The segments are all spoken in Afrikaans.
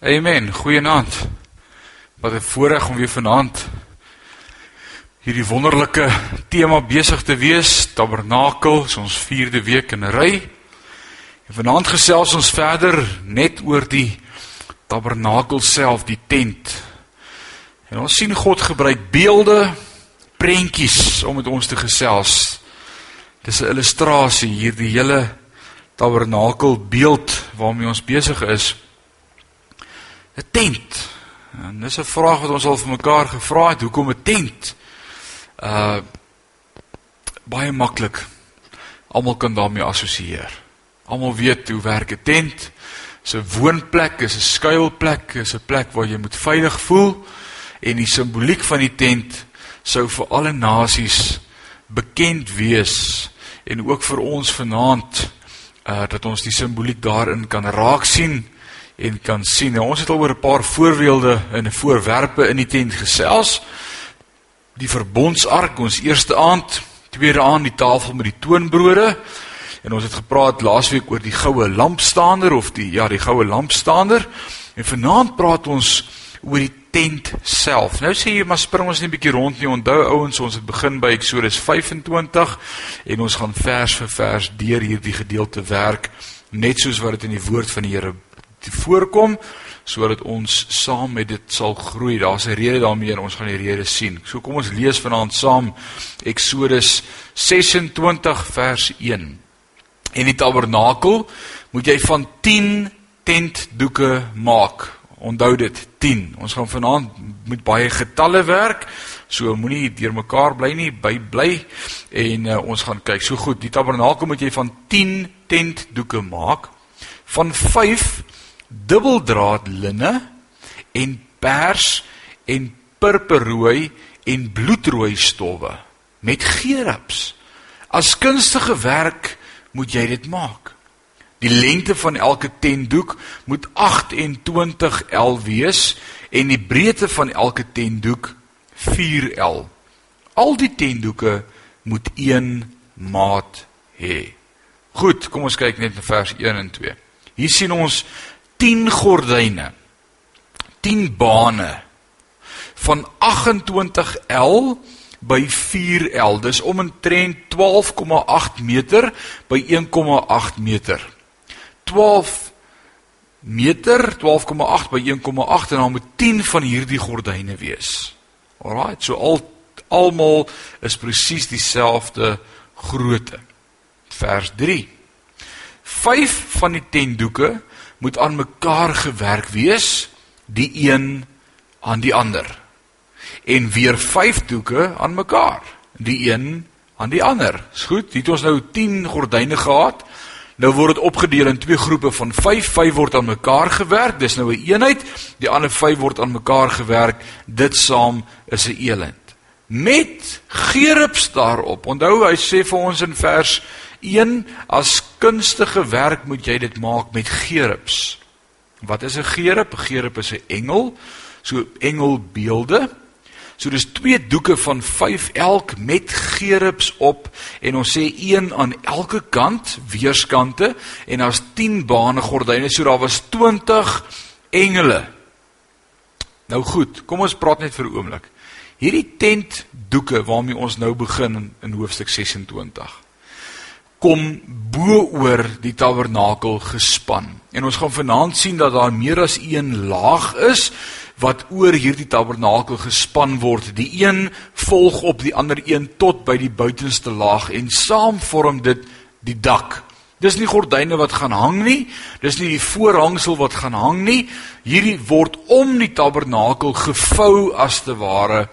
Amen. Goeienaand. Wat 'n voorreg om weer vanaand hierdie wonderlike tema besig te wees, Tabernakel, ons 4de week in 'n ry. En vanaand gesels ons verder net oor die Tabernakel self, die tent. En ons sien God gebruik beelde, prentjies om met ons te gesels. Dis 'n illustrasie hierdie hele Tabernakel beeld waarmee ons besig is. 'n tent. En dis 'n vraag wat ons al vir mekaar gevra het, hoekom 'n tent? Uh baie maklik. Almal kan daarmee assosieer. Almal weet hoe werk 'n tent. Dis 'n woonplek, is 'n skuilplek, is 'n plek waar jy moet veilig voel en die simboliek van die tent sou vir alle nasies bekend wees en ook vir ons vanaand uh dat ons die simboliek daarin kan raak sien en kan sien. Nou, ons het al oor 'n paar voorbeelde en voorwerpe in die tent gesels. Die verbondsark, ons eerste aand, tweede aand die tafel met die toonbrode. En ons het gepraat laasweek oor die goue lampstander of die ja, die goue lampstander. En vanaand praat ons oor die tent self. Nou sê jy maar spring ons net 'n bietjie rond nie. Onthou ouens, ons het begin by Eksodus 25 en ons gaan vers vir vers deur hierdie gedeelte werk net soos wat dit in die woord van die Here voorkom sodat ons saam met dit sal groei. Daar's 'n rede daarmee en ons gaan die rede sien. So kom ons lees vanaand saam Eksodus 26 vers 1. En die tabernakel moet jy van 10 tentdoeke maak. Onthou dit 10. Ons gaan vanaand met baie getalle werk. So moenie deurmekaar bly nie, by bly en uh, ons gaan kyk. So goed, die tabernakel moet jy van 10 tentdoeke maak. Van 5 dubbeldraad linne en pers en purperrooi en bloedrooi stowwe met gerubs. As kunstige werk moet jy dit maak. Die lengte van elke tentdoek moet 28 L wees en die breedte van elke tentdoek 4 L. Al die tentdoeke moet 1 maat hê. Goed, kom ons kyk net na vers 1 en 2. Hier sien ons 10 gordyne 10 bane van 28L by 4L dis omtrent 12,8 meter by 1,8 meter. 12 meter 12,8 by 1,8 en dan moet 10 van hierdie gordyne wees. Alraai so al almal is presies dieselfde grootte. Vers 3 5 van die 10 doeke moet aan mekaar gewerk wees, die een aan die ander. En weer vyf doeke aan mekaar, die een aan die ander. Is goed, het ons nou 10 gordyne gehad. Nou word dit opgedeel in twee groepe van 5. 5 word aan mekaar gewerk. Dis nou 'n een eenheid. Die ander 5 word aan mekaar gewerk. Dit saam is 'n eland. Met gerubs daarop. Onthou hy sê vir ons in vers 1 as kunstige werk moet jy dit maak met gerubs. Wat is 'n gerub? 'n Gerub is 'n engel, so engelbeelde. So dis twee doeke van 5 elk met gerubs op en ons sê een aan elke kant, weerskante en daar's 10 bane gordyne, so daar was 20 engele. Nou goed, kom ons praat net vir 'n oomblik. Hierdie tentdoeke waarmee ons nou begin in, in hoofstuk 26 kom bo oor die tabernakel gespan. En ons gaan vanaand sien dat daar meer as een laag is wat oor hierdie tabernakel gespan word. Die een volg op die ander een tot by die buitenste laag en saam vorm dit die dak. Dis nie gordyne wat gaan hang nie, dis nie die voorhangsel wat gaan hang nie. Hierdie word om die tabernakel gevou as te ware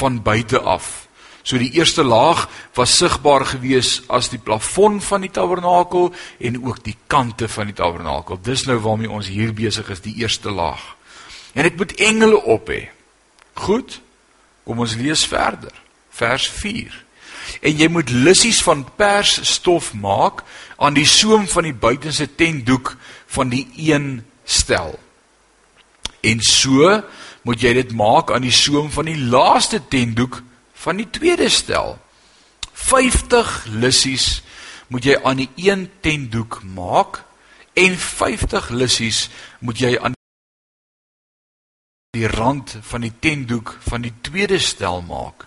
van buite af. So die eerste laag was sigbaar gewees as die plafon van die tabernakel en ook die kante van die tabernakel. Dis nou waarmee ons hier besig is, die eerste laag. En dit moet engele op hê. Goed. Kom ons lees verder. Vers 4. En jy moet lissies van persstof maak aan die soem van die buitenste tentdoek van die een stel. En so moet jy dit maak aan die soem van die laaste tentdoek van die tweede stel. 50 lissies moet jy aan die een tentdoek maak en 50 lissies moet jy aan die rand van die tentdoek van die tweede stel maak.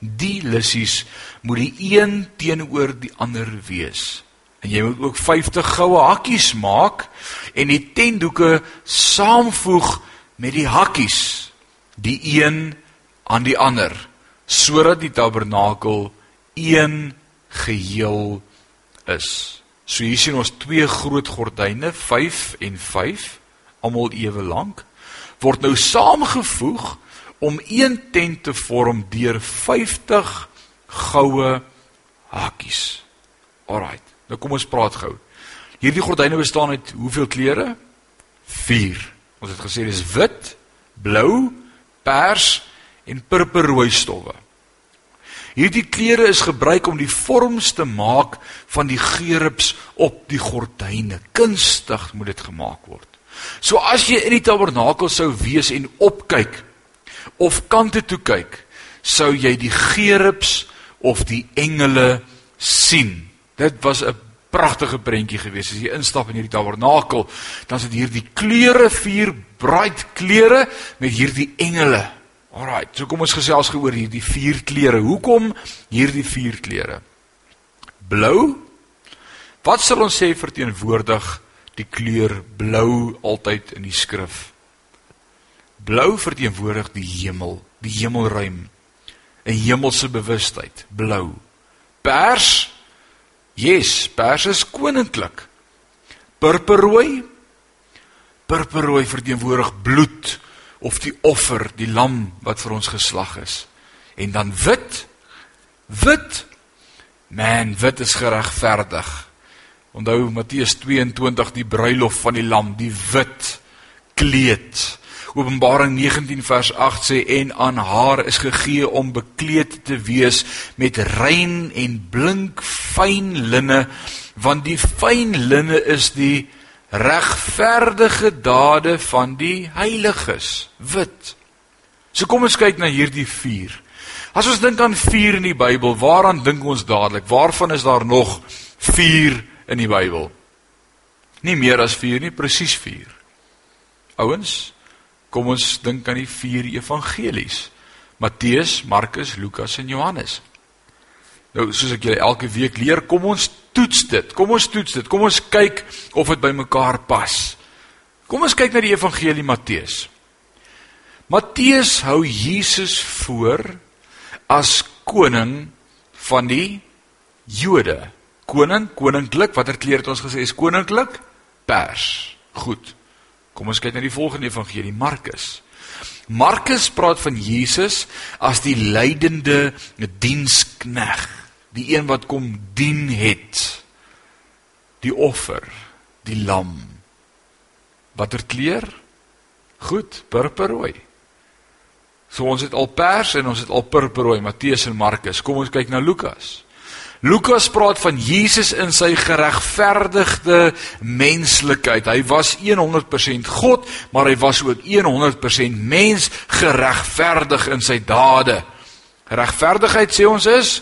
Die lissies moet die een teenoor die ander wees. En jy moet ook 50 goue hakkies maak en die tentdoeke saamvoeg met die hakkies, die een aan die ander, sodat die tabernakel een geheel is. So hier sien ons twee groot gordyne, 5 en 5, almal ewe lank, word nou saamgevoeg om een tent te vorm deur 50 goue hakies. Alraight. Nou kom ons praat gou. Hierdie gordyne bestaan uit hoeveel kleure? 4. Ons het gesê dis wit, blou, pers en purperrooi stowwe. Hierdie kleure is gebruik om die vorms te maak van die gerubs op die gordyne. Kunstig moet dit gemaak word. So as jy in die tabernakel sou wees en opkyk of kante toe kyk, sou jy die gerubs of die engele sien. Dit was 'n pragtige prentjie gewees. As jy instap in hierdie tabernakel, dan is dit hierdie kleure, vier bright kleure met hierdie engele. Alraight, so kom ons gesels geoor hierdie vier kleure. Hoekom hierdie vier kleure? Blou. Wat sal ons sê verteenwoordig die kleur blou altyd in die skrif? Blou verteenwoordig die hemel, die hemelruim. 'n Hemelse bewustheid, blou. Pers Yes, pers is koninklik. Purperrooi. Purperrooi verteenwoordig bloed of die offer, die lam wat vir ons geslag is. En dan wit. Wit. Man, wit is geregverdig. Onthou Matteus 22 die bruilof van die lam, die wit kleed. Openbaring 19 vers 8 sê en aan haar is gegee om bekleed te wees met rein en blink fyn linne want die fyn linne is die regverdige dade van die heiliges wit. So kom ons kyk na hierdie vuur. As ons dink aan vuur in die Bybel, waaraan dink ons dadelik? Waarvan is daar nog vuur in die Bybel? Nie meer as vuur nie, presies vuur. Ouens, Kom ons dink aan die vier evangelies. Matteus, Markus, Lukas en Johannes. Nou, soos ek julle elke week leer, kom ons toets dit. Kom ons toets dit. Kom ons kyk of dit by mekaar pas. Kom ons kyk na die evangelie Matteus. Matteus hou Jesus voor as koning van die Jode. Koning, koninklik, watter kleur het ons gesê is koninklik? Pers. Goed. Kom ons kyk na die volgende evangelie, Markus. Markus praat van Jesus as die lydende dienskneg, die een wat kom dien het. Die offer, die lam. Watter kleur? Goed, purperrooi. So ons het al pers en ons het al purperrooi, Matteus en Markus. Kom ons kyk na Lukas. Lukas praat van Jesus in sy geregverdigde menslikheid. Hy was 100% God, maar hy was ook 100% mens, geregverdig in sy dade. Regverdigheid sê ons is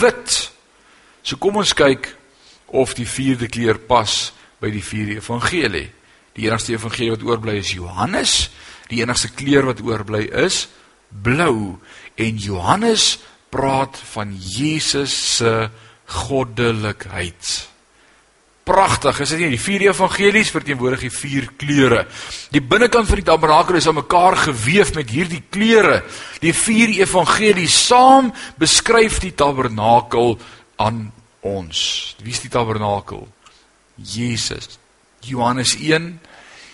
wit. So kom ons kyk of die vierde kleur pas by die vierde evangelie. Die enigste evangelie wat oorbly is Johannes. Die enigste kleur wat oorbly is blou en Johannes praat van Jesus se goddelikheid. Pragtig, is dit nie? Die vier evangelies verteenwoordig die vier kleure. Die binnekant van die tabernakel is aan mekaar gewewe met hierdie kleure. Die vier evangelies saam beskryf die tabernakel aan ons. Wie is die tabernakel? Jesus. Johannes 1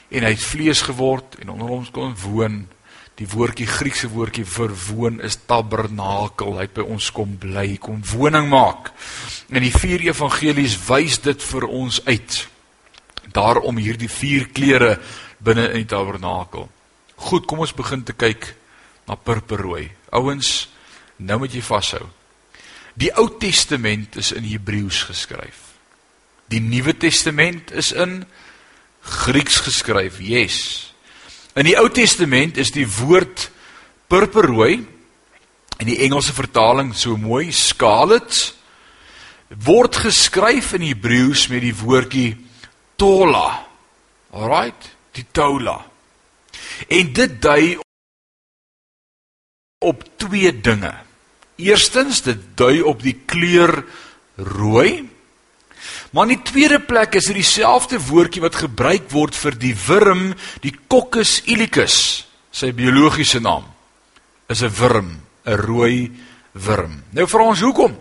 en hy het vlees geword en onder ons kon woon. Die woordjie Griekse woordjie vir woon is tabernakel. Hy het by ons kom bly, kom woning maak. En die vier evangelies wys dit vir ons uit. Daarom hierdie vier kleure binne in die tabernakel. Goed, kom ons begin te kyk na purperrooi. Ouens, nou moet jy vashou. Die Ou Testament is in Hebreëus geskryf. Die Nuwe Testament is in Grieks geskryf. Yes. In die Ou Testament is die woord purperrooi in die Engelse vertaling so mooi scarlet word geskryf in Hebreëus met die woordjie tola. Alraight, die tola. En dit dui op twee dinge. Eerstens, dit dui op die kleur rooi. Maar in die tweede plek is dit dieselfde woordjie wat gebruik word vir die wurm, die Coccus ilicis, sy biologiese naam. Is 'n wurm, 'n rooi wurm. Nou vra ons hoekom?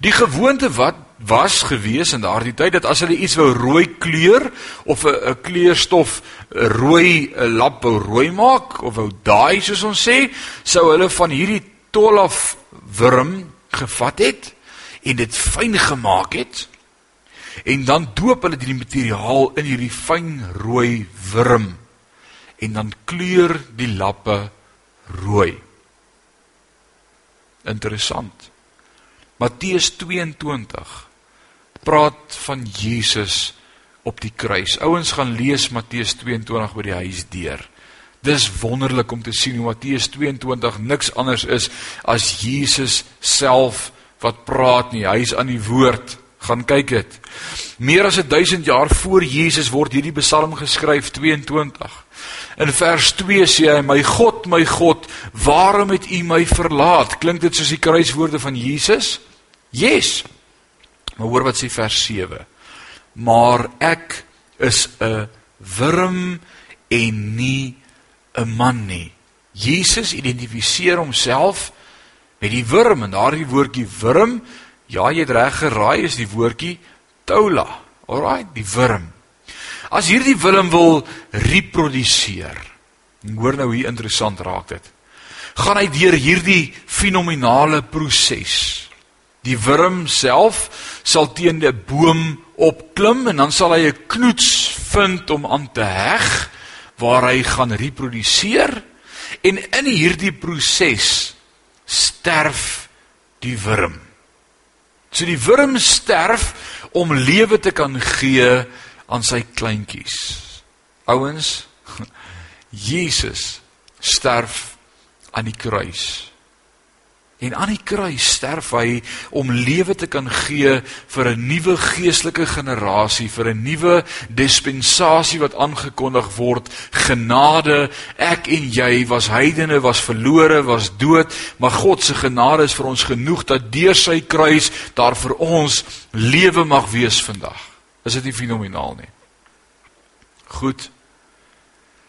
Die gewoonte wat was gewees in daardie tyd dat as hulle iets wou rooi kleur of 'n kleurstof rooi 'n lap wou rooi maak of wou daai soos ons sê, sou hulle van hierdie tolaf wurm gevat het en dit fyn gemaak het en dan doop hulle die materiaal in hierdie fyn rooi wurm en dan kleur die lappe rooi. Interessant. Matteus 22 praat van Jesus op die kruis. Ouens gaan lees Matteus 22 by die huis deur. Dis wonderlik om te sien hoe Matteus 22 niks anders is as Jesus self wat praat nie. Hy's aan die woord. Gaan kyk dit. Meer as 1000 jaar voor Jesus word hierdie Psalm geskryf 22. In vers 2 sê hy: "My God, my God, waarom het U my verlaat?" Klink dit soos die kruiswoorde van Jesus? Yes. Maar hoor wat sê vers 7. Maar ek is 'n wurm en nie 'n man nie. Jesus identifiseer homself met die wurm en daardie woordjie wurm, ja, jy het reg geraai, is die woordjie toula. Alraai, die wurm. As hierdie wurm wil reproduseer. Hoor nou hoe interessant raak dit. Gaan hy deur hierdie fenominale proses. Die wurm self sal teen 'n boom opklim en dan sal hy 'n knoets vind om aan te heg waar hy gaan reproduseer en in hierdie proses sterf die wurm. So die wurm sterf om lewe te kan gee aan sy kleintjies. Ouens, Jesus sterf aan die kruis. En aan die kruis sterf hy om lewe te kan gee vir 'n nuwe geestelike generasie, vir 'n nuwe dispensasie wat aangekondig word. Genade, ek en jy was heidene, was verlore, was dood, maar God se genade is vir ons genoeg dat deur sy kruis daar vir ons lewe mag wees vandag. Is dit nie fenomenaal nie? Goed.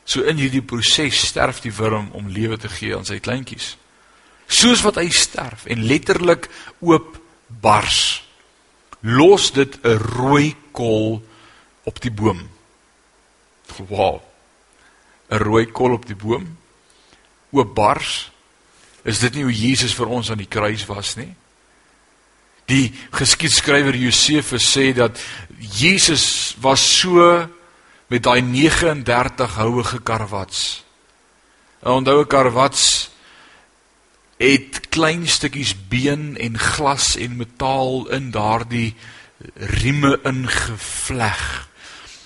So in hierdie proses sterf die wurm om lewe te gee aan sy kleintjies soos wat hy sterf en letterlik oop bars los dit 'n rooi kol op die boom. Wow 'n rooi kol op die boom oop bars. Is dit nie hoe Jesus vir ons aan die kruis was nie? Die geskiedskrywer Josefus sê dat Jesus was so met daai 39 houe gekarwats. Onthou 'n karwats het klein stukkies been en glas en metaal in daardie rieme ingevleg.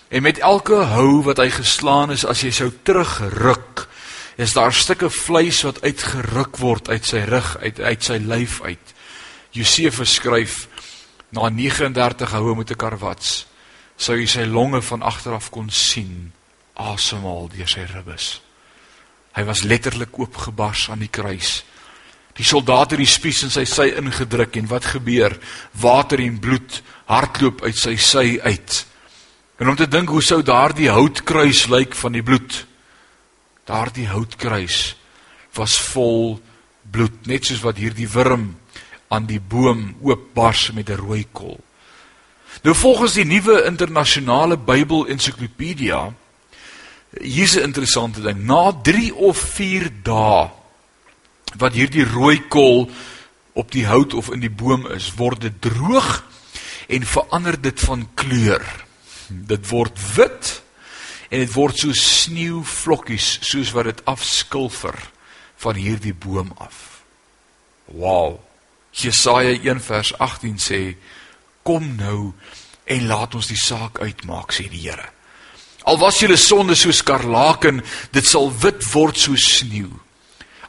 En met elke hou wat hy geslaan is, as jy sou terugruk, is daar stukke vleis wat uitgeruk word uit sy rug, uit uit sy lyf uit. Josefus skryf na 39 houe met 'n karwats, sou jy sy longe van agter af kon sien asemhaal deur sy ribbes. Hy was letterlik oopgebars aan die kruis. Die soldaat het die spies in sy sy ingedruk en wat gebeur? Water en bloed hardloop uit sy sy uit. En om te dink hoe sou daardie houtkruis lyk van die bloed? Daardie houtkruis was vol bloed, net soos wat hierdie wurm aan die boom oopbars met 'n rooi kol. Nou volgens die nuwe internasionale Bybel ensiklopedia hier's 'n interessante ding. Na 3 of 4 dae wat hierdie rooi kool op die hout of in die boom is, word dit droog en verander dit van kleur. Dit word wit en dit word so sneeuvlokkies soos wat dit afskilfer van hierdie boom af. Wow. Jesaja 1 vers 18 sê: "Kom nou en laat ons die saak uitmaak," sê die Here. Al was julle sonde soos skarlaken, dit sal wit word soos sneeu.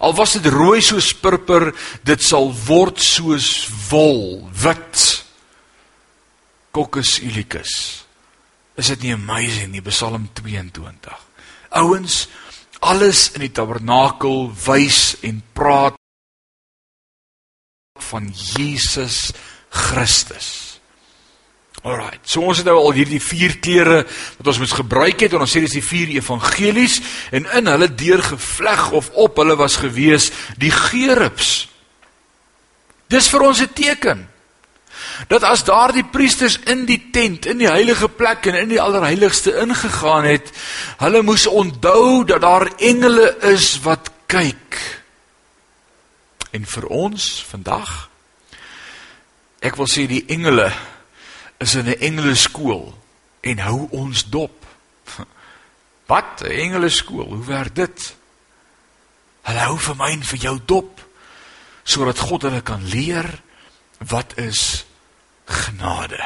Al was dit rooi soos purper, dit sal word soos wol, wit. Coccus ilicis. Is dit nie amazing nie, Psalm 22. Ouens, Alles in die tabernakel wys en praat van Jesus Christus. Alright. So ons het nou al hierdie vier kleure wat ons moet gebruik het en ons sê dis die vier evangelies en in hulle deurgevleg of op hulle was gewees die gerubs. Dis vir ons 'n teken dat as daardie priesters in die tent, in die heilige plek en in die allerheiligste ingegaan het, hulle moes onthou dat daar engele is wat kyk. En vir ons vandag ek wil sê die engele is in 'n engeleskool en hou ons dop. Wat? 'n Engeleskool, hoe werk dit? Hulle hou vir my en vir jou dop sodat God hulle kan leer wat is genade.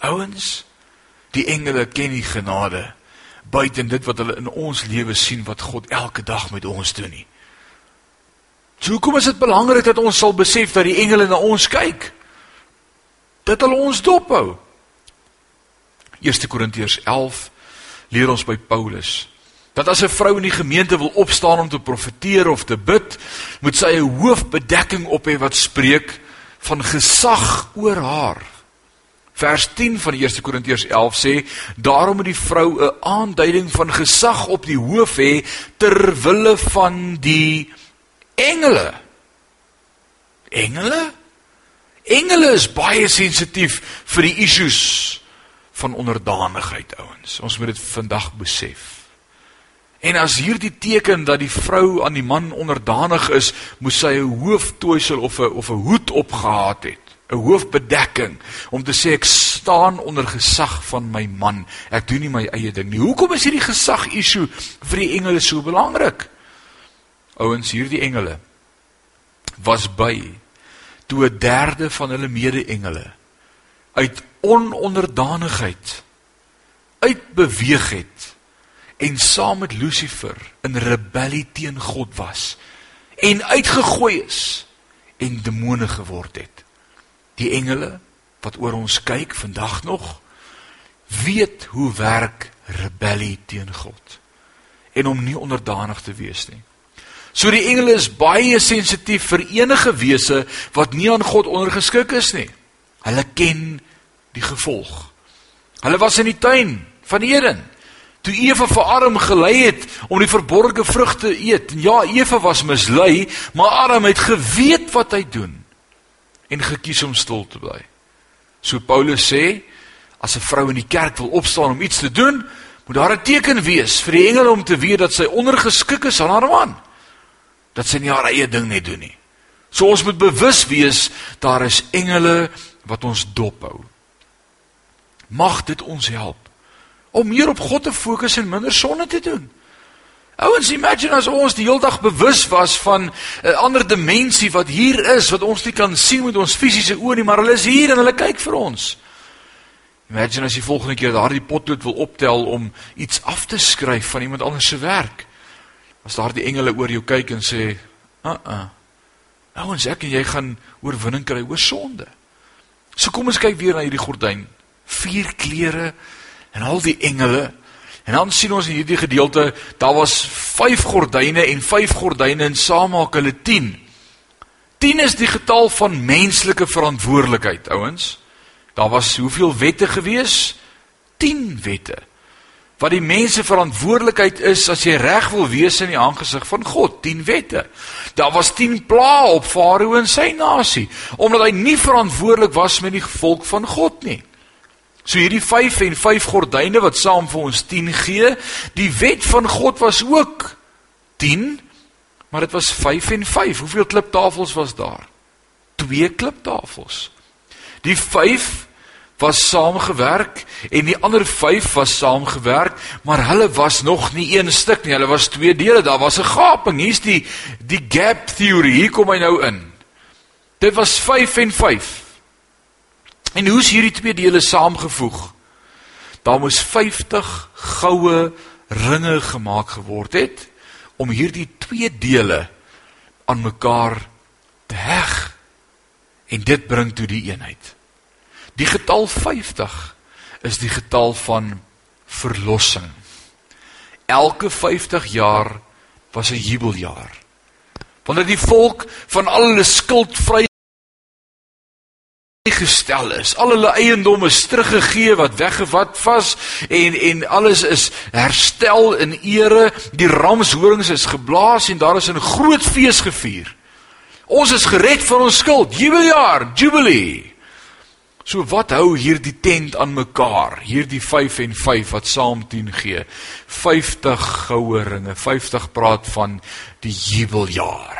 Ouens, die engele ken die genade buiten dit wat hulle in ons lewe sien wat God elke dag met ons doen nie. So hoekom is dit belangrik dat ons sal besef dat die engele na ons kyk? Dat hulle ons dophou. 1 Korintiërs 11 leer ons by Paulus dat as 'n vrou in die gemeente wil opstaan om te profeteer of te bid, moet sy 'n hoofbedekking op hê wat spreek van gesag oor haar. Vers 10 van 1 Korintiërs 11 sê: "Daarom moet die vrou 'n aanduiding van gesag op die hoof hê ter wille van die engele." Engele? Engele is baie sensitief vir die issues van onderdanigheid, ouens. Ons moet dit vandag besef. En as hierdie teken dat die vrou aan die man onderdanig is, moes sy 'n hooftoisel of 'n of 'n hoed opgehad het, 'n hoofbedekking om te sê ek staan onder gesag van my man. Ek doen nie my eie ding nie. Hoekom is hierdie gesag issue vir die engele so belangrik? Ouens, hierdie engele was by toe 'n derde van hulle mede-engele uit ononderdanigheid uitbeweeg het en saam met Lucifer in rebellie teen God was en uitgegooi is en demone geword het. Die engele wat oor ons kyk vandag nog weet hoe werk rebellie teen God en om nie onderdanig te wees nie. So die engele is baie sensitief vir enige wese wat nie aan God ondergeskik is nie. Hulle ken die gevolg. Hulle was in die tuin van Eden. Toe Eva vir Adam gelei het om die verborgde vrug te eet. Ja, Eva was mislei, maar Adam het geweet wat hy doen en gekies om stil te bly. So Paulus sê, as 'n vrou in die kerk wil opstaan om iets te doen, moet daar 'n teken wees vir die engele om te weet dat sy ondergeskik is aan haar man dat sy nie haar eie ding net doen nie. So ons moet bewus wees daar is engele wat ons dophou. Mag dit ons help om meer op God te fokus en minder sonde te doen. Ouens, imagine as ons die hele dag bewus was van 'n ander dimensie wat hier is wat ons nie kan sien met ons fisiese oë nie, maar hulle is hier en hulle kyk vir ons. Imagine as jy volgende keer daardie potlood wil optel om iets af te skryf van iemand anders se werk. As daardie engele oor jou kyk en sê, "Uh uh. Ouens, ek en jy gaan oorwinning kry oor sonde." So kom ons kyk weer na hierdie gordyn. Vier kleure en al die engele. En dan sien ons in hierdie gedeelte, daar was 5 gordyne en 5 gordyne en saam maak hulle 10. 10 is die getal van menslike verantwoordelikheid, ouens. Daar was hoeveel wette gewees? 10 wette wat die mense verantwoordelikheid is as jy reg wil wees in die aangesig van God, 10 wette. Daar was 10 plaae op Farao en sy nasie, omdat hy nie verantwoordelik was met die volk van God nie. So hierdie 5 en 5 gordyne wat saam vir ons 10 gee, die wet van God was ook 10, maar dit was 5 en 5. Hoeveel kliptafels was daar? 2 kliptafels. Die 5 was saamgewerk en die ander 5 was saamgewerk, maar hulle was nog nie een stuk nie. Hulle was twee dele. Daar was 'n gaping. Hier's die die gap theory. Hier kom hy nou in. Dit was 5 en 5. En hoe is hierdie twee dele saamgevoeg? Daar moes 50 goue ringe gemaak geword het om hierdie twee dele aan mekaar te heg. En dit bring toe die eenheid. Die getal 50 is die getal van verlossing. elke 50 jaar was 'n jubeljaar. Wanneer die volk van al hulle skuld vry gestel is. Al hulle eiendom is teruggegee wat weggevat was en en alles is herstel in ere. Die ramshorings is geblaas en daar is 'n groot fees gevier. Ons is gered van ons skuld. Jubeljaar, jubilee. So wat hou hierdie tent aan mekaar? Hierdie 5 en 5 wat saam 10 gee. 50 goue ringe. 50 praat van die jubeljaar.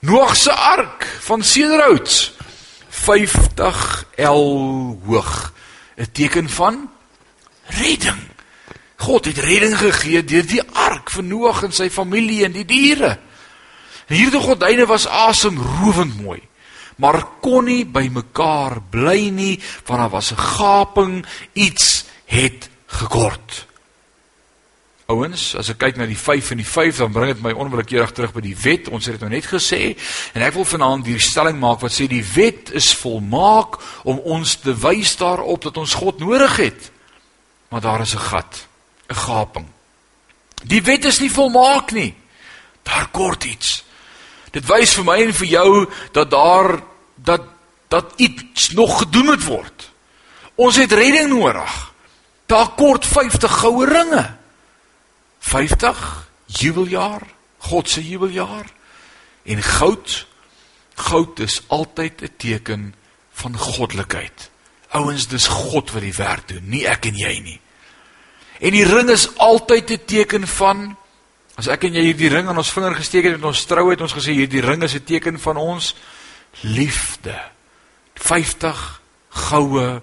Noag se ark van sederhout. 50 L hoog. 'n Teken van redding. God het redding gegee deur die ark vir Noag en sy familie en die diere. En hierdie gordyne was asemrowend mooi maar kon nie by mekaar bly nie want daar was 'n gaping iets het gekort Ouens, as ek kyk na die 5 en die 5, dan bring dit my onwillekeurig terug by die wet. Ons het dit nou net gesê en ek wil vanaand hierdie stelling maak wat sê die wet is volmaak om ons te wys daarop dat ons God nodig het. Maar daar is 'n gat, 'n gaping. Die wet is nie volmaak nie. Daar kort iets. Dit wys vir my en vir jou dat daar dat dat iets nog gedoen moet word. Ons het redding nodig. Daar kort 50 goue ringe. 50 jubeljaar, God se jubeljaar. En goud, goud is altyd 'n teken van goddelikheid. Ouens, dis God wat die werk doen, nie ek en jy nie. En die ring is altyd 'n teken van as ek en jy hierdie ring aan ons vinger gesteek het met ons trou het ons gesê hierdie ring is 'n teken van ons liefde. 50 goue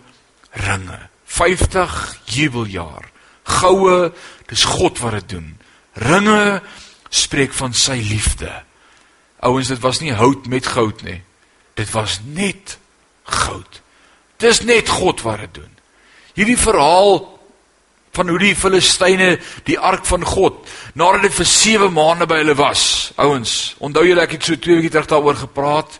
ringe. 50 jubeljaar. Goue, dis God wat dit doen. Ringe spreek van sy liefde. Ouens, dit was nie hout met goud nie. Dit was net goud. Dis net God wat dit doen. Hierdie verhaal van hoe die Filistyne die ark van God nadat dit vir 7 maande by hulle was. Ouens, onthou julle ek het so twee weke terug daaroor gepraat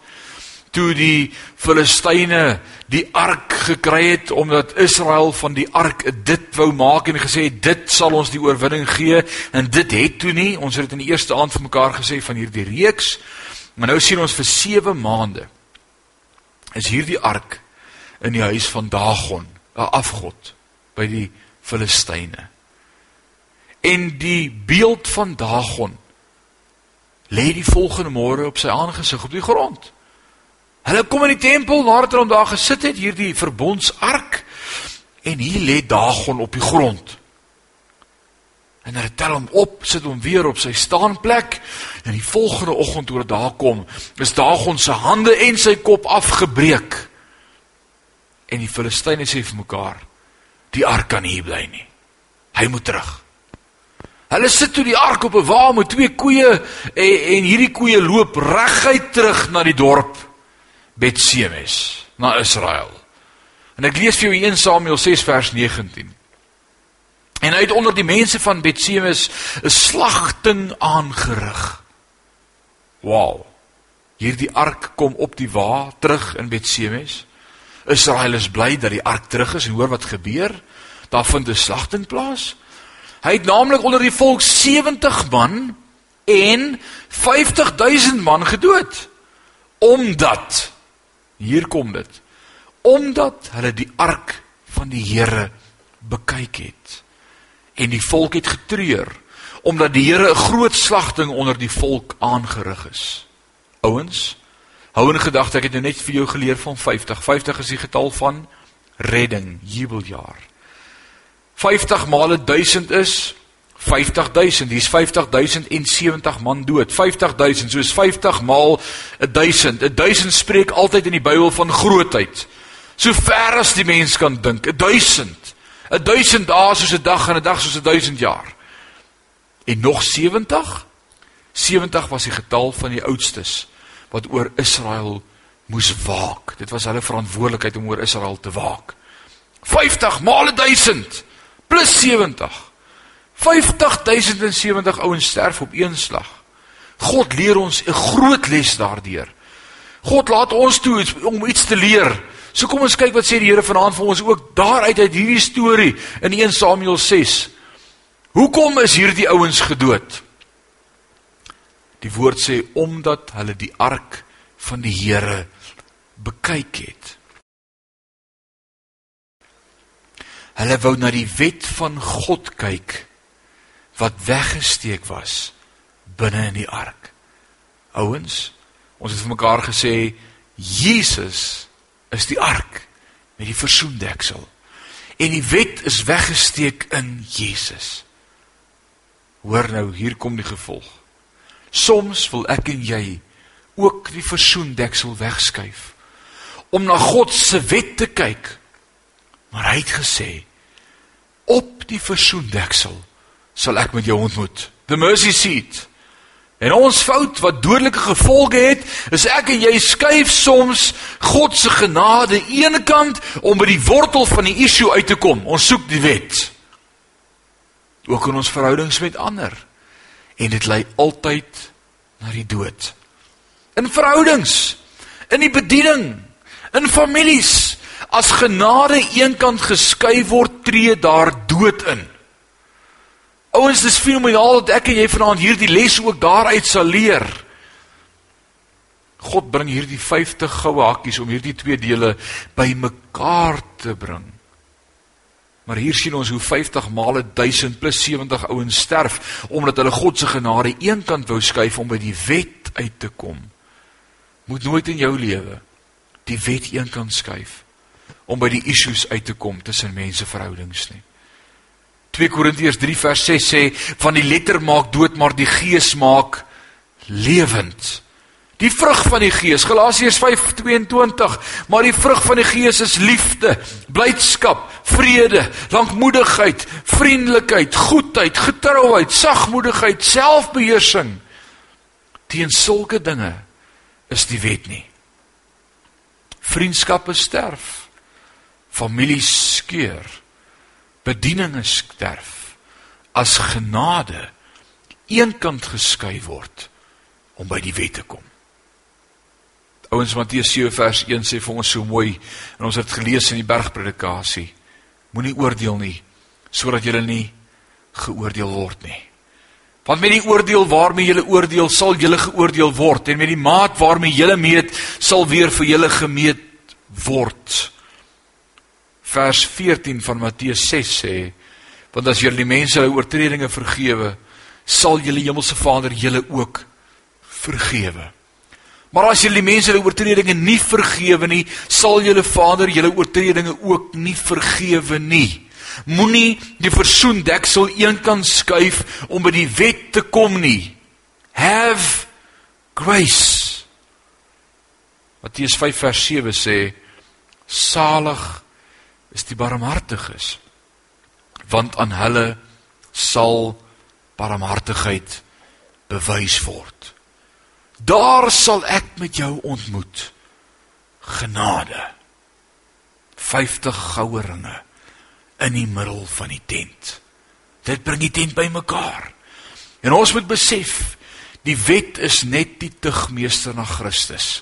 toe die Filistyne die ark gekry het omdat Israel van die ark dit wou maak en gesê dit sal ons die oorwinning gee. En dit het toe nie. Ons het dit in die eerste aand vir mekaar gesê van hierdie reeks. Maar nou sien ons vir 7 maande is hierdie ark in die huis van Dagon 'n afgod by die Filistyne. En die beeld van Dagon lê die volgende môre op sy aangesig op die grond Hulle kom in die tempel nadat hulle daar gesit het, hierdie verbondsark en hier lê Dagon op die grond. En hulle tel hom op, sit hom weer op sy staanplek en die volgende oggend toe hy daar kom, is Dagon se hande en sy kop afgebreek. En die Filistyne sê vir mekaar: "Die ark kan hier bly nie. Hy moet terug." Hulle sit toe die ark op 'n wa met twee koeie en, en hierdie koeie loop reguit terug na die dorp. Betsemes na Israel. En ek lees vir jou 1 Samuel 6 vers 19. En uit onder die mense van Betsemes 'n slagting aangerig. Wow. Hierdie ark kom op die wa terug in Betsemes. Israel is bly dat die ark terug is en hoor wat gebeur. Daar vind 'n slagting plaas. Hy het naamlik onder die volk 70 man en 50000 man gedood omdat Hier kom dit. Omdat hulle die ark van die Here bekyk het en die volk het getreur omdat die Here 'n groot slagting onder die volk aangerig is. Ouens, hou in gedagte ek het nou net vir jou geleer van 50. 50 is die getal van redding, jubeljaar. 50 maal 1000 is 50000. Hier's 50070 man dood. 50000 soos 50 maal 1000. 1000 spreek altyd in die Bybel van grootheid. So ver as die mens kan dink. 1000. 1000 dae soos 'n dag en 'n dag soos 1000 jaar. En nog 70? 70 was die getal van die oudstes wat oor Israel moes waak. Dit was hulle verantwoordelikheid om oor Israel te waak. 50 maal 1000 plus 70. 50070 ouens sterf op een slag. God leer ons 'n groot les daardeur. God laat ons toe om iets te leer. So kom ons kyk wat sê die Here vanaand vir ons ook daaruit uit hierdie storie in 1 Samuel 6. Hoekom is hierdie ouens gedood? Die woord sê omdat hulle die ark van die Here bekyk het. Hulle wou na die wet van God kyk wat weggesteek was binne in die ark. Ouens, ons het vir mekaar gesê Jesus is die ark met die versoendeksel. En die wet is weggesteek in Jesus. Hoor nou, hier kom die gevolg. Soms wil ek en jy ook die versoendeksel wegskuif om na God se wet te kyk. Maar hy het gesê op die versoendeksel sal ek met jou ontmoet. The mercy seat. En ons fout wat dodelike gevolge het, is ek en jy skuif soms God se genade eenkant om by die wortel van die issue uit te kom. Ons soek die wet. Ook in ons verhoudings met ander. En dit lei altyd na die dood. In verhoudings, in die bediening, in families, as genade eenkant geskuif word, tree daar dood in. Ouens, dis fenomenaal dat ek en jy vanaand hierdie les ook daaruit sal leer. God bring hierdie 50 goue hakkies om hierdie twee dele bymekaar te bring. Maar hier sien ons hoe 50 male 1000 plus 70 ouens sterf omdat hulle God se genade eenkant wou skuif om by die wet uit te kom. Moet nooit in jou lewe die wet eenkant skuif om by die issues uit te kom tussen mense verhoudings nie. 2 Korintiërs 3 vers 6 sê van die letter maak dood maar die gees maak lewend. Die vrug van die gees Galasiërs 5:22 maar die vrug van die gees is liefde, blydskap, vrede, lankmoedigheid, vriendelikheid, goedheid, getrouheid, sagmoedigheid, selfbeheersing. Teen sulke dinge is die wet nie. Vriendskappe sterf. Families skeur bedieninge sterf as genade eenkant geskei word om by die wet te kom. Ouens Matteus 7 vers 1 sê vir ons so mooi en ons het gelees in die bergpredikasie. Moenie oordeel nie sodat jy nie geoordeel word nie. Want met die oordeel waarmee jy oordeel sal jy geoordeel word en met die maat waarmee jy meet sal weer vir julle gemeet word vers 14 van Matteus 6 sê want as julle die mense hulle oortredinge vergewe sal julle hemelse Vader julle ook vergewe. Maar as julle die mense hulle oortredinge nie vergewe nie sal julle Vader julle oortredinge ook nie vergewe nie. Moenie die versoendeksel eenkant skuif om by die wet te kom nie. Have grace. Matteus 5 vers 7 sê salig is die barmhartiges want aan hulle sal barmhartigheid bewys word. Daar sal ek met jou ontmoet. Genade. 50 goue ringe in die middel van die tent. Dit bring die tent bymekaar. En ons moet besef die wet is net die tugmeester na Christus.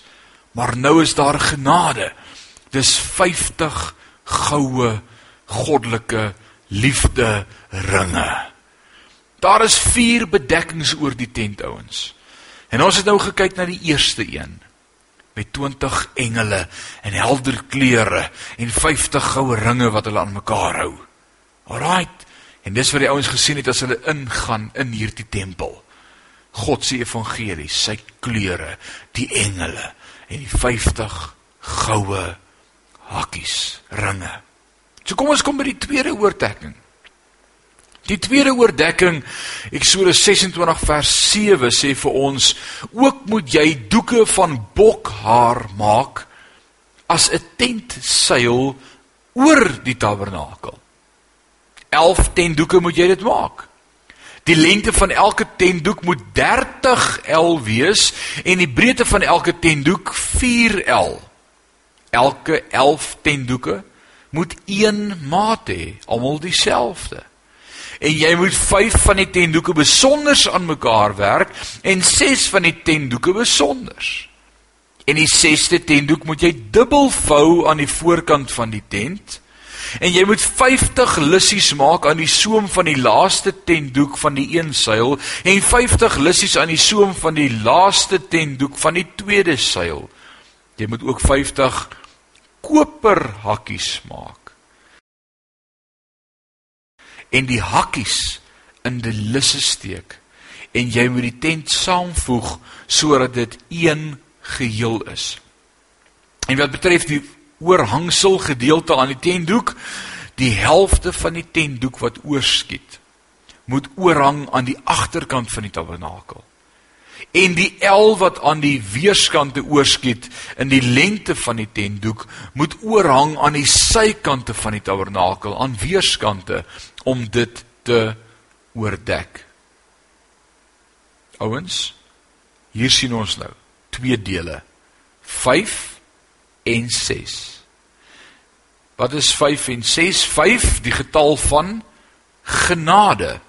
Maar nou is daar genade. Dis 50 goue goddelike liefde ringe. Daar is vier bedekkings oor die tent ouens. En ons het nou gekyk na die eerste een met 20 engele en helder kleure en 50 goue ringe wat hulle aan mekaar hou. Alraight. En dis wat die ouens gesien het as hulle ingaan in hierdie tempel. God se evangelie, sy kleure, die engele en die 50 goue hakkies, ringe. So kom ons kom by die tweede oordekking. Die tweede oordekking, Eksodus 26 vers 7 sê vir ons, ook moet jy doeke van bokhaar maak as 'n tentseil oor die tabernakel. 11 tentdoeke moet jy dit maak. Die lengte van elke tentdoek moet 30 L wees en die breedte van elke tentdoek 4 L elke 11 tendoeke moet een maat hê, almal dieselfde. En jy moet 5 van die tendoeke besonders aan mekaar werk en 6 van die tendoeke besonders. En die 6ste tendoek moet jy dubbel vou aan die voorkant van die tent En jy moet 50 lissies maak aan die soem van die laaste tentdoek van die een seil en 50 lissies aan die soem van die laaste tentdoek van die tweede seil. Jy moet ook 50 koper hakkies maak. En die hakkies in die lisse steek en jy moet die tent saamvoeg sodat dit een geheel is. En wat betref die oorhangsel gedeelte aan die tentdoek, die helfte van die tentdoek wat oorskiet, moet oorhang aan die agterkant van die tabernakel. En die el wat aan die weerskante oorskiet in die lengte van die tentdoek moet oorhang aan die sykante van die tabernakel aan weerskante om dit te oordek. Ouens, hier sien ons nou twee dele. 5 en 6. Wat is 5 en 6? 5 die getal van genade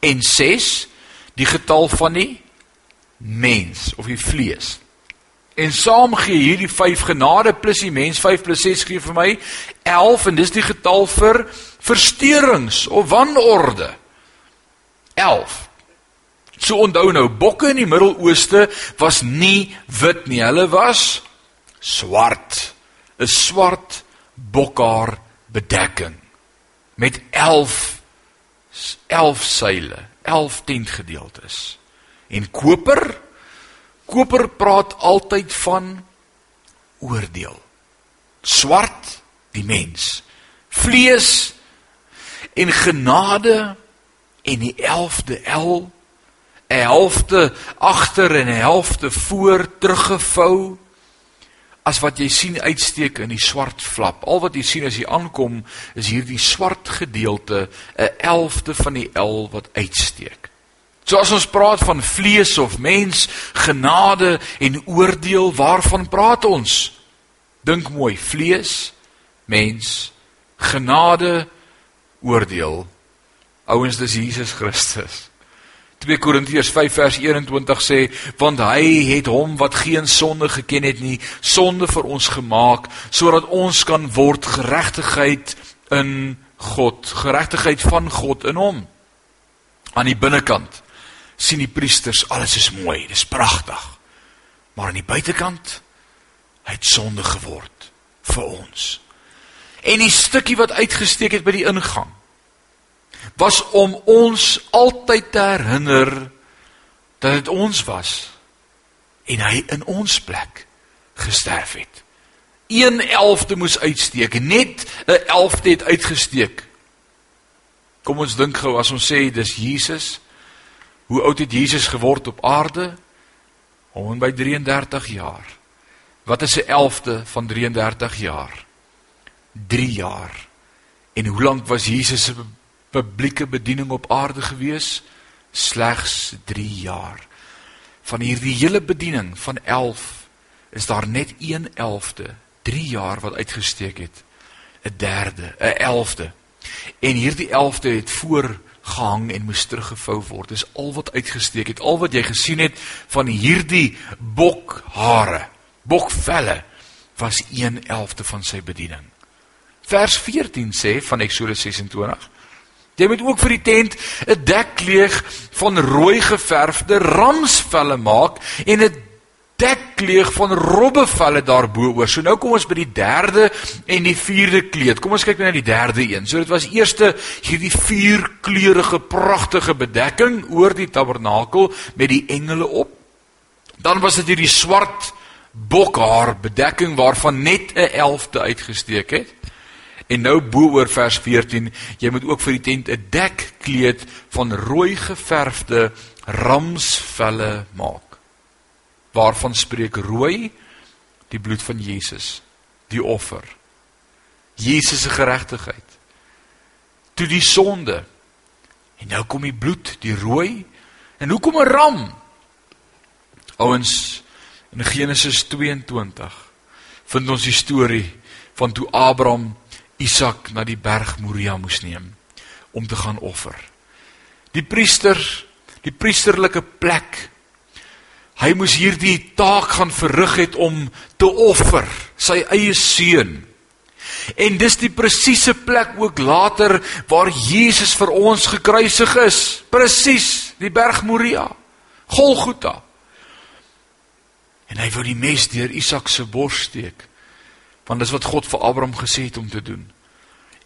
en 6 die getal van die mens of die vlees. En saam gee hierdie 5 genade plus die mens 5 plus 6 gee vir my 11 en dis die getal vir versteurings of wanorde. 11. So onthou nou, bokke in die Midde-Ooste was nie wit nie, hulle was swart. 'n Swart bokhaar bedekking met 11 11 seile, 11 tentgedeeltes. En koper koper praat altyd van oordeel. Swart die mens. Vlees en genade en die 11de L 'n helfte agter en 'n helfte voor teruggevou as wat jy sien uitsteek in die swart flap. Al wat jy sien as jy aankom is hierdie swart gedeelte, 'n 11de van die L wat uitsteek. So as ons praat van vlees of mens, genade en oordeel, waarvan praat ons? Dink mooi, vlees, mens, genade, oordeel. Ouens, dis Jesus Christus. 2 Korintiërs 5 vers 21 sê want hy het hom wat geen sonde geken het nie sonde vir ons gemaak sodat ons kan word geregtigheid in God geregtigheid van God in hom aan die binnekant sien die priesters alles is mooi dis pragtig maar aan die buitekant hy het sonde geword vir ons en die stukkie wat uitgesteek het by die ingang was om ons altyd te herinner dat dit ons was en hy in ons plek gesterf het. 1/11de moes uitsteek, net 'n 11de het uitgesteek. Kom ons dink gou as ons sê dis Jesus. Hoe oud het Jesus geword op aarde? Hom by 33 jaar. Wat is 'n 11de van 33 jaar? 3 jaar. En hoe lank was Jesus se publieke bediening op aarde gewees slegs 3 jaar. Van hierdie hele bediening van 11 is daar net 1 11de, 3 jaar wat uitgesteek het. 'n derde, 'n 11de. En hierdie 11de het voor gehang en moes teruggevou word. Dis al wat uitgesteek het. Al wat jy gesien het van hierdie bokhare, bokvelle was 1 11de van sy bediening. Vers 14 sê van Eksodus 26 Jy moet ook vir die tent 'n dekkleeg van rooi geverfde ramsvelle maak en 'n dekkleeg van robbevelle daarbo-oor. So nou kom ons by die derde en die vierde kleed. Kom ons kyk nou na die derde een. So dit was eerste hierdie vierkleurige pragtige bedekking oor die tabernakel met die engele op. Dan was dit hierdie swart bokhaar bedekking waarvan net 'n 11de uitgesteek het. En nou bo oor vers 14, jy moet ook vir die tent 'n dekkleed van rooi geverfde ramsvelle maak. Waarvan spreek rooi? Die bloed van Jesus, die offer. Jesus se geregtigheid. Toe die sonde. En nou kom die bloed, die rooi. En hoekom 'n ram? Ouens, in Genesis 22 vind ons die storie van toe Abraham Isak na die berg Moria moes neem om te gaan offer. Die priester, die priesterlike plek. Hy moes hierdie taak gaan verrig het om te offer, sy eie seun. En dis die presiese plek ook later waar Jesus vir ons gekruisig is. Presies, die berg Moria. Golgotha. En hy wou die mes deur Isak se bors steek. Want dis wat God vir Abraham gesê het om te doen.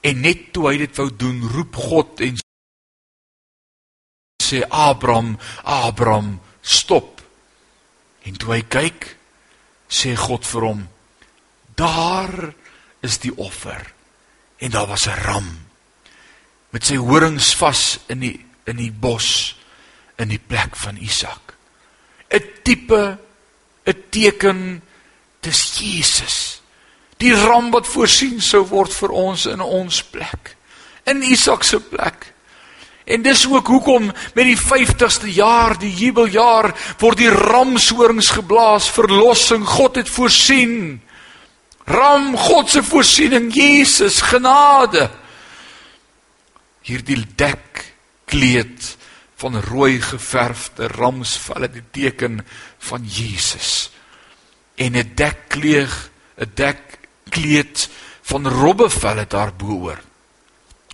En net toe hy dit wou doen, roep God en sê Abraham, Abraham, stop. En toe hy kyk, sê God vir hom: "Daar is die offer." En daar was 'n ram met sy horings vas in die in die bos in die plek van Isak. 'n Tipe, 'n teken dis Jesus. Die ram wat voorsien sou word vir ons in ons plek. In Isak se plek. En dis ook hoekom met die 50ste jaar, die jubeljaar, word die ramshorings geblaas, verlossing, God het voorsien. Ram, God se voorsiening, Jesus genade. Hierdie dek kleed van rooi geverfde ramsvelle die teken van Jesus. En 'n dekkleed, 'n dekkleed van robbevelle daarboor.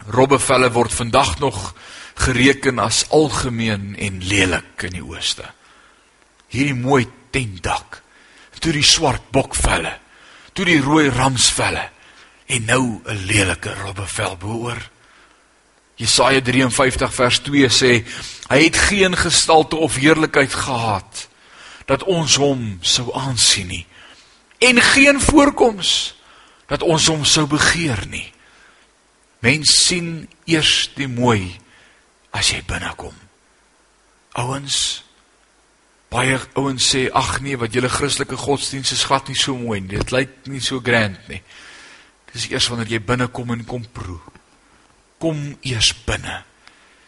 Robbevelle word vandag nog gereken as algemeen en lelik in die ooste. Hierdie mooi tentdak, toe die swart bokvelle, toe die rooi ramsvelle en nou 'n lelike robbevel boor. Jesaja 53 vers 2 sê hy het geen gestalte of heerlikheid gehad dat ons hom sou aansien nie en geen voorkoms dat ons hom sou begeer nie. Mens sien eers die mooi as jy binnekom. Ouens baie ouens sê ag nee wat julle Christelike godsdienst is glad nie so mooi nie. Dit lyk nie so grand nie. Dis eers wanneer jy binnekom en kom proe. Kom eers binne.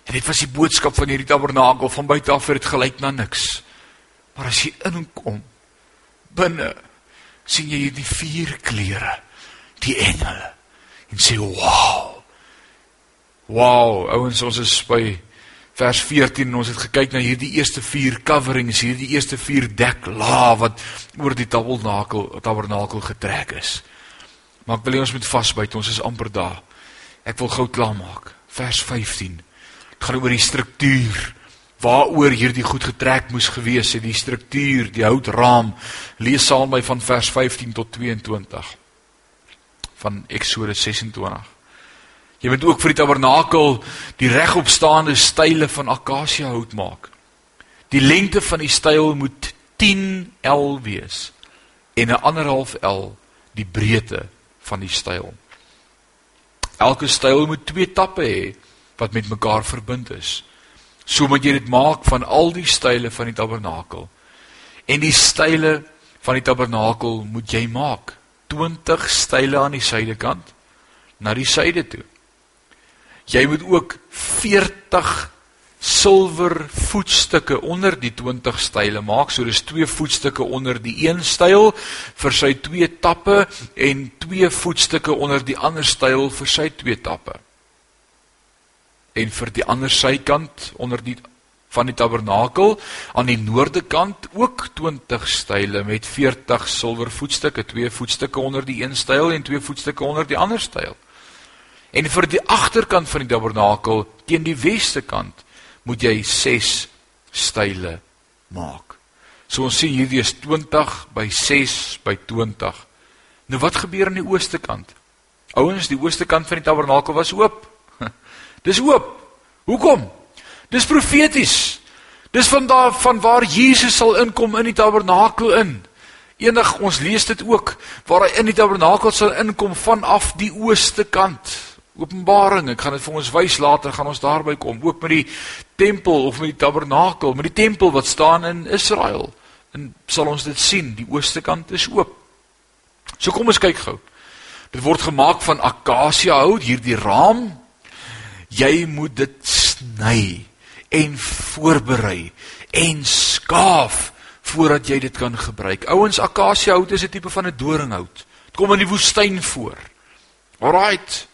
En dit was die boodskap van hierdie tabernakel van buite af het gelyk na niks. Maar as jy inkom binne sien jy hierdie vier kleure, die engele en sê wow. Wow, ouens, ons is by vers 14 en ons het gekyk na hierdie eerste 4 coverings, hierdie eerste 4 dek la wat oor die tabernakel tabernakel getrek is. Maar ek wil hê ons moet vasbyt, ons is amper daar. Ek wil gou klaar maak. Vers 15. Dit gaan oor die struktuur waaroor hierdie goed getrek moes gewees het, die struktuur, die houtraam. Lees saam my van vers 15 tot 22 van Eksodus 26. Jy moet ook vir die tabernakel die regopstaande style van akasia hout maak. Die lengte van die styl moet 10 L wees en 'n ander half L die breedte van die styl. Elke styl moet twee tappe hê wat met mekaar verbind is. So moet jy dit maak van al die style van die tabernakel. En die style van die tabernakel moet jy maak 20 style aan die suidekant na die suide toe. Jy moet ook 40 silwer voetstukke onder die 20 style maak. So dis twee voetstukke onder die een styl vir sy twee tappe en twee voetstukke onder die ander styl vir sy twee tappe. En vir die ander sykant onder die van die tabernakel aan die noorde kant ook 20 style met 40 silwer voetstukke, twee voetstukke onder die een styl en twee voetstukke onder die ander styl. En vir die agterkant van die tabernakel teen die weste kant moet jy 6 style maak. So ons sien hierdie is 20 by 6 by 20. Nou wat gebeur aan die ooste kant? Ouens, die ooste kant van die tabernakel was oop. Dis oop. Hoekom? Dis profeties. Dis van daar van waar Jesus sal inkom in die tabernakel in. Enig ons lees dit ook waar hy in die tabernakel sal inkom vanaf die ooste kant. Openbaring, ek gaan dit vir ons wys later, gaan ons daarby kom, ook met die tempel of met die tabernakel, met die tempel wat staan in Israel. En sal ons dit sien, die ooste kant is oop. So kom ons kyk gou. Dit word gemaak van akasia hout, hierdie raam. Jy moet dit sny en voorberei en skaaf voordat jy dit kan gebruik. Ouens, akasia hout is 'n tipe van 'n doringhout. Dit kom in die woestyn voor. Alraight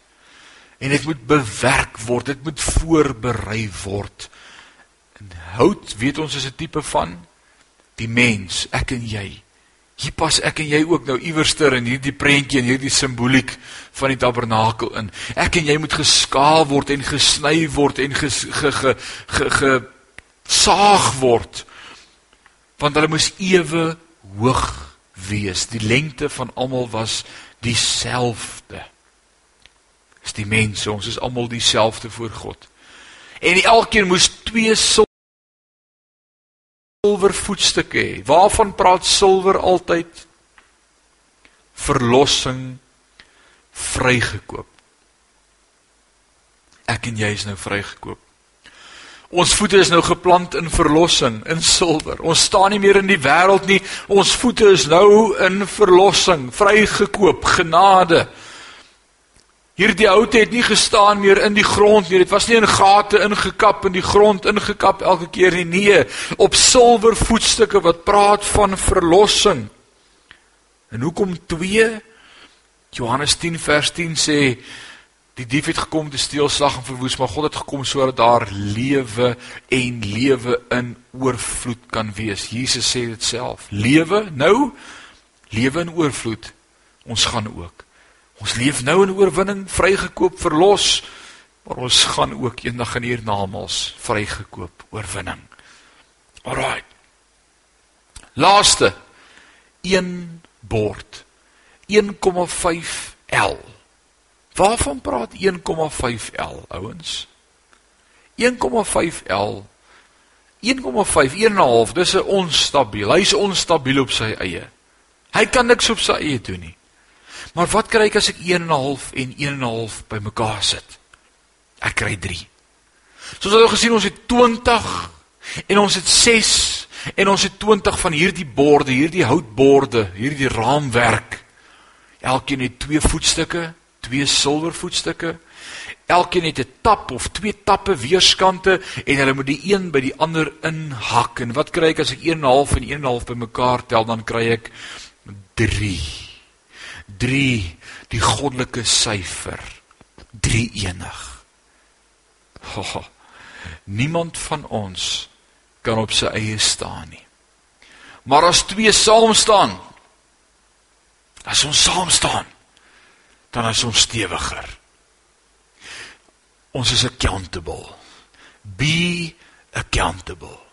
en dit moet bewerk word, dit moet voorberei word. En hout, weet ons is 'n tipe van die mens, ek en jy. Hier pas ek en jy ook nou iewerster in hierdie prentjie en hierdie simboliek van die tabernakel in. Ek en jy moet geskaal word en gesny word en ge ge ge, ge, ge saag word. Want hulle moes ewe hoog wees. Die lengte van almal was dieselfde. Dis die mense, ons is almal dieselfde voor God. En elkeen moes twee silwer voetstukke hê. Waarvan praat silwer altyd? Verlossing vrygekoop. Ek en jy is nou vrygekoop. Ons voete is nou geplant in verlossing, in silwer. Ons staan nie meer in die wêreld nie. Ons voete is nou in verlossing, vrygekoop, genade. Hierdie hout het nie gestaan meer in die grond nie. Dit was nie in gate ingekap in die grond ingekap elke keer nie. Nee, op silwer voetstukke wat praat van verlossing. En hoekom 2? Johannes 10 vers 10 sê die dief het gekom te steel, slag en verwoes, maar God het gekom sodat daar lewe en lewe in oorvloed kan wees. Jesus sê dit self. Lewe nou, lewe in oorvloed. Ons gaan ook Ons leef nou in oorwinning, vrygekoop, verlos, maar ons gaan ook eendag in hiernamaals vrygekoop, oorwinning. Alraai. Laaste 1 bord 1,5 L. Waarvan praat 1,5 L, ouens? 1,5 L 1,5 1,5 dis 'n onstabiel. Hy's onstabiel op sy eie. Hy kan niks op sy eie doen nie. Maar wat kry ek as ek 1.5 en 1.5 bymekaar sit? Ek kry 3. Soos ons het gesien, ons het 20 en ons het 6 en ons het 20 van hierdie borde, hierdie houtborde, hierdie raamwerk. Elkeen het twee voetstukke, twee silwer voetstukke. Elkeen het 'n tap of twee tappe weerskante en hulle moet die een by die ander inhak. En wat kry ek as ek 1.5 en 1.5 bymekaar tel? Dan kry ek 3. 3 die goddelike syfer 3 enig. Oh, niemand van ons kan op sy eie staan nie. Maar as twee saam staan, as ons saam staan, dan is ons stewiger. Ons is accountable. Be accountable.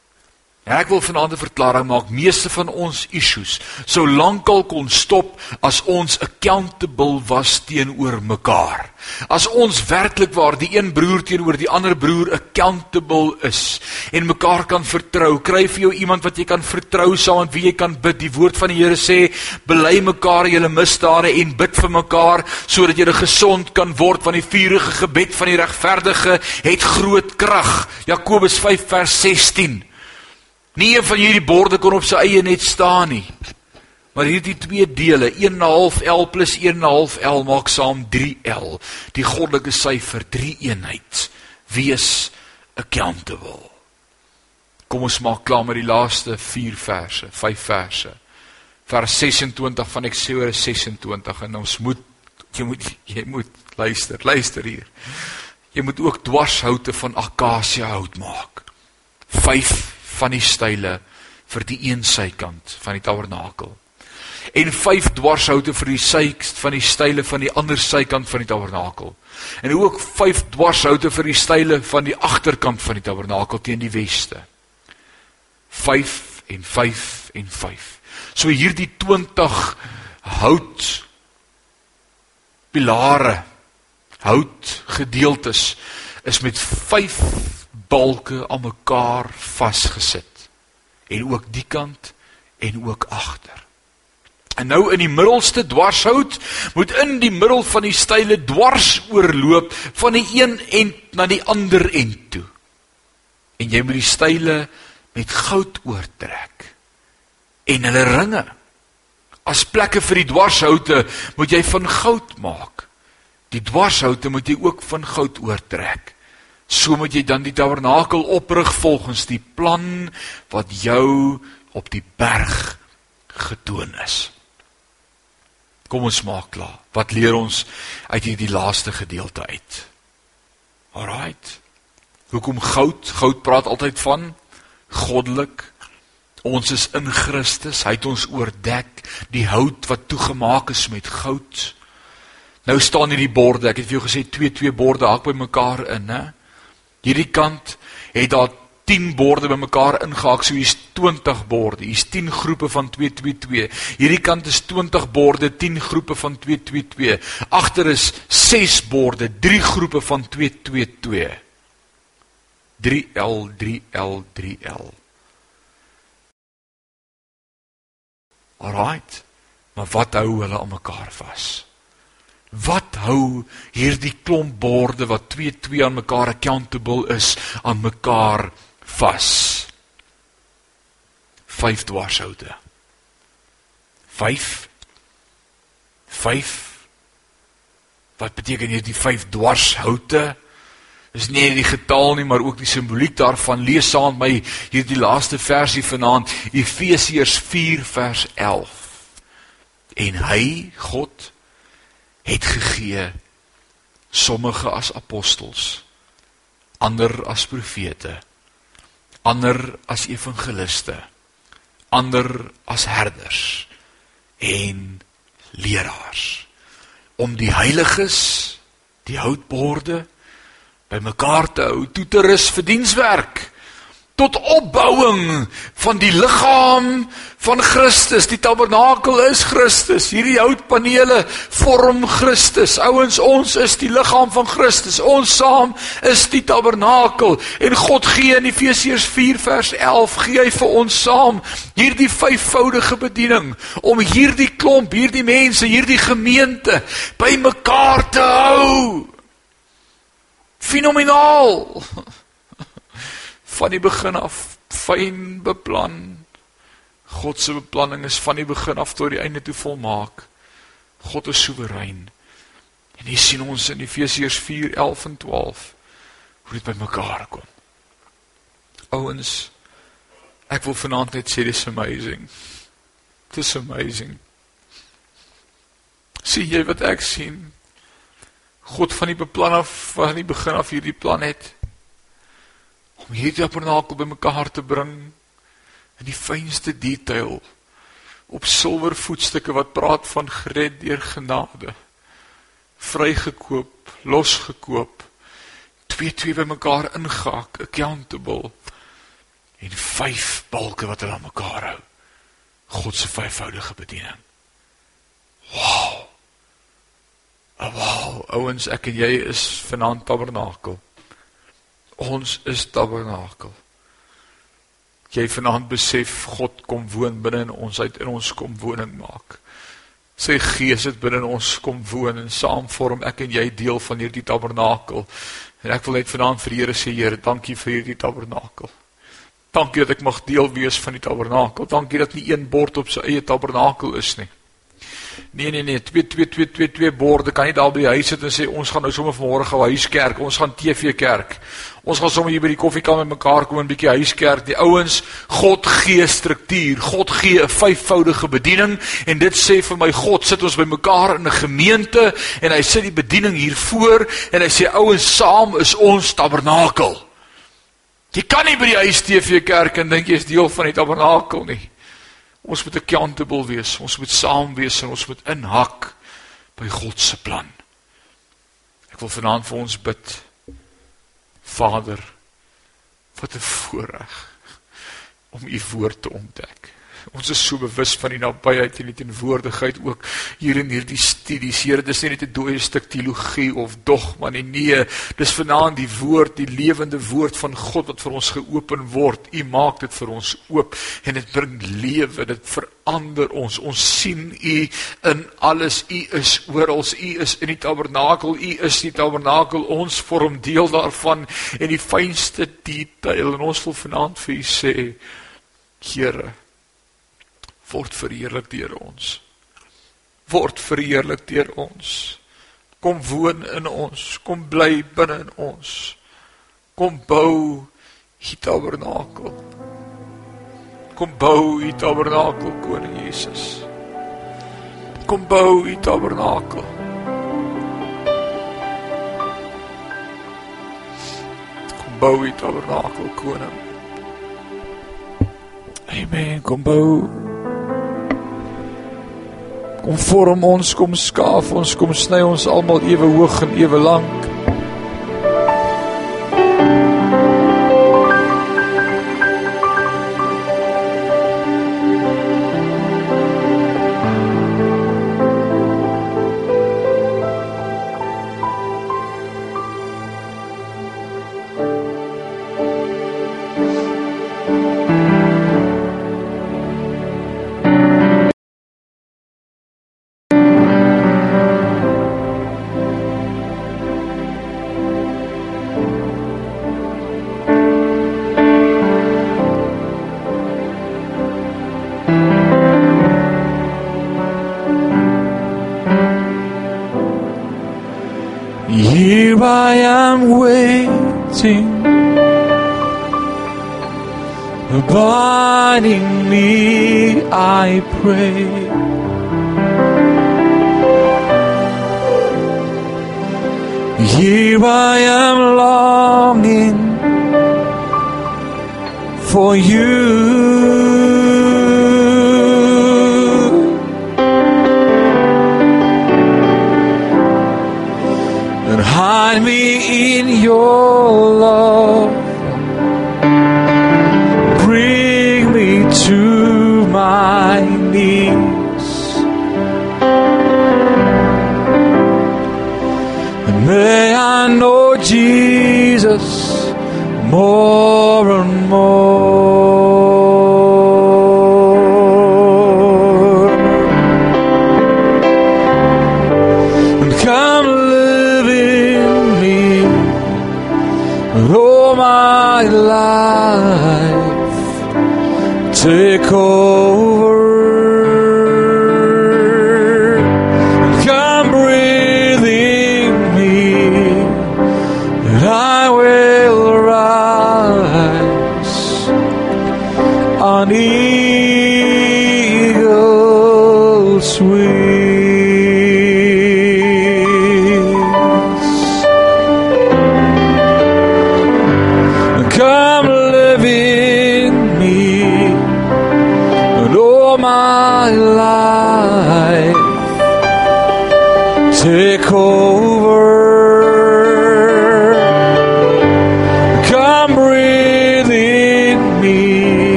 Ek wil vanaand 'n verklaring maak. Meeste van ons issues sou lankal kon stop as ons accountable was teenoor mekaar. As ons werklik waar die een broer teenoor die ander broer accountable is en mekaar kan vertrou, kry vir jou iemand wat jy kan vertrou saam met wie jy kan bid. Die woord van die Here sê: "Bely mekaar julle misdade en bid vir mekaar sodat julle gesond kan word want die vurige gebed van die regverdige het groot krag." Jakobus 5 vers 16. Nie een van hierdie borde kon op sy eie net staan nie. Maar hierdie twee dele, 1.5 L plus 1.5 L maak saam 3L. Die goddelike syfer, drie eenheid. Wees accountable. Kom ons maak klaar met die laaste 4 verse, 5 verse. Vers 26 van Eksodus 26 en ons moet jy moet jy moet luister, luister hier. Jy moet ook dwarshoute van akasia hout maak. 5 van die style vir die een sykant van die tabernakel. En vyf dwarshoute vir die sy van die style van die ander sykant van die tabernakel. En ook vyf dwarshoute vir die style van die agterkant van die tabernakel teen die weste. 5 en 5 en 5. So hierdie 20 hout pilare hout gedeeltes is met balke aan mekaar vasgesit. En ook die kant en ook agter. En nou in die middelste dwarshout moet in die middel van die style dwars oorloop van die een end na die ander end toe. En jy moet die style met goud oortrek. En hulle ringe as plekke vir die dwarshoute moet jy van goud maak. Die dwarshoute moet jy ook van goud oortrek. So moet jy dan die tabernakel oprig volgens die plan wat jou op die berg getoon is. Kom ons maak klaar. Wat leer ons uit hierdie laaste gedeelte uit? Alraight. Hoekom goud? Goud praat altyd van goddelik, Ons is in Christus. Hy het ons oordek, die hout wat toegemaak is met goud. Nou staan hierdie borde. Ek het vir jou gesê twee twee borde hak by mekaar in, hè? Hierdie kant het daar 10 borde bymekaar ingehaak, so hier's 20 borde. Hier's 10 groepe van 222. Hierdie kant is 20 borde, 10 groepe van 222. Agter is 6 borde, 3 groepe van 222. 3L 3L 3L. Alright. Maar wat hou hulle aan mekaar vas? Wat hou hierdie klomp borde wat 22 aan mekaar accountable is aan mekaar vas? Vyf dwarshoude. Vyf. Vyf. Wat beteken hierdie vyf dwarshoude? Dis nie die getal nie, maar ook die simboliek daarvan. Lees saam my hierdie laaste versie vanaand, Efesiërs 4 vers 11. En hy, God, het gegee sommige as apostels, ander as profete, ander as evangeliste, ander as herders en leraars om die heiliges, die houtborde bymekaar te hou, toe te rus vir dienswerk tot opbouing van die liggaam van Christus. Die tabernakel is Christus. Hierdie houtpanele vorm Christus. Ouens, ons is die liggaam van Christus. Ons saam is die tabernakel. En God gee in Efesiërs 4 vers 11 gee hy vir ons saam hierdie vyfvoudige bediening om hierdie klomp, hierdie mense, hierdie gemeente bymekaar te hou fenomenaal van die begin af fyn beplan. God se beplanning is van die begin af tot die einde toe volmaak. God is soewerein. En hier sien ons in Efesiërs 4:11 en 12 hoe dit bymekaar kom. Ouens ek wil vanaand net sê dis amazing. Dis amazing. Sien jy wat ek sien? God van die beplan af van die begin af hierdie plan het om hierdie tabernakel bymekaar te bring in die fynste detail op silwer voetstukke wat praat van gered deur genade vrygekoop losgekoop twee twee bymekaar ingehak accountable en vyf balke wat hulle aan mekaar hou. God se vyfvoudige bediening. Wow Oh, wow, ouens, ek en jy is vanaand tabernakel. Ons is tabernakel. Jy vanaand besef God kom woon binne in ons, uit in ons kom woning maak. Sy gees het binne in ons kom woon en saam vorm ek en jy deel van hierdie tabernakel. En ek wil net vanaand vir die Here sê, Here, dankie vir hierdie tabernakel. Dankie dat ek mag deel wees van die tabernakel. Dankie dat nie een bord op sy eie tabernakel is nie. Nee nee nee, 2 2 2 2 2 borde kan nie daar by die huis sit en sê ons gaan nou sommer vanmôre gou huiskerk, ons gaan TV kerk. Ons gaan sommer hier by die koffiekamer met mekaar kom en 'n bietjie huiskerk. Die ouens, God gee struktuur. God gee 'n vyfvoudige bediening en dit sê vir my God sit ons by mekaar in 'n gemeente en hy sit die bediening hier voor en hy sê ouens, saam is ons tabernakel. Jy kan nie by die huis TV kerk en dink jy is deel van die tabernakel nie. Ons moet accountable wees. Ons moet saam wees en ons moet inhak by God se plan. Ek wil vanaand vir ons bid. Vader, wat 'n voorreg om u woord te ontdek. Ons is so bewus van die nabyheid en die teenwoordigheid ook hier in hierdie studies. Here, dis nie net 'n dooie stuk teologie of dogma nie. Nee, dis vanaand die woord, die lewende woord van God wat vir ons geopen word. U maak dit vir ons oop en dit bring lewe, dit verander ons. Ons sien U in alles. U is oral. U is in die tabernakel. U is die tabernakel. Ons vorm deel daarvan en die fynste detail en ons wil vanaand vir U sê, Here, word verheerlik deur ons. Word verheerlik deur ons. Kom woon in ons, kom bly binne in ons. Kom bou u tabernakel. Kom bou u tabernakel, koning Jesus. Kom bou u tabernakel. Kom bou u tabernakel, koning. Amen. Kom bou Kom vorm ons, kom skaaf ons, kom sny ons almal ewe hoog en ewe lank. eagle sweet.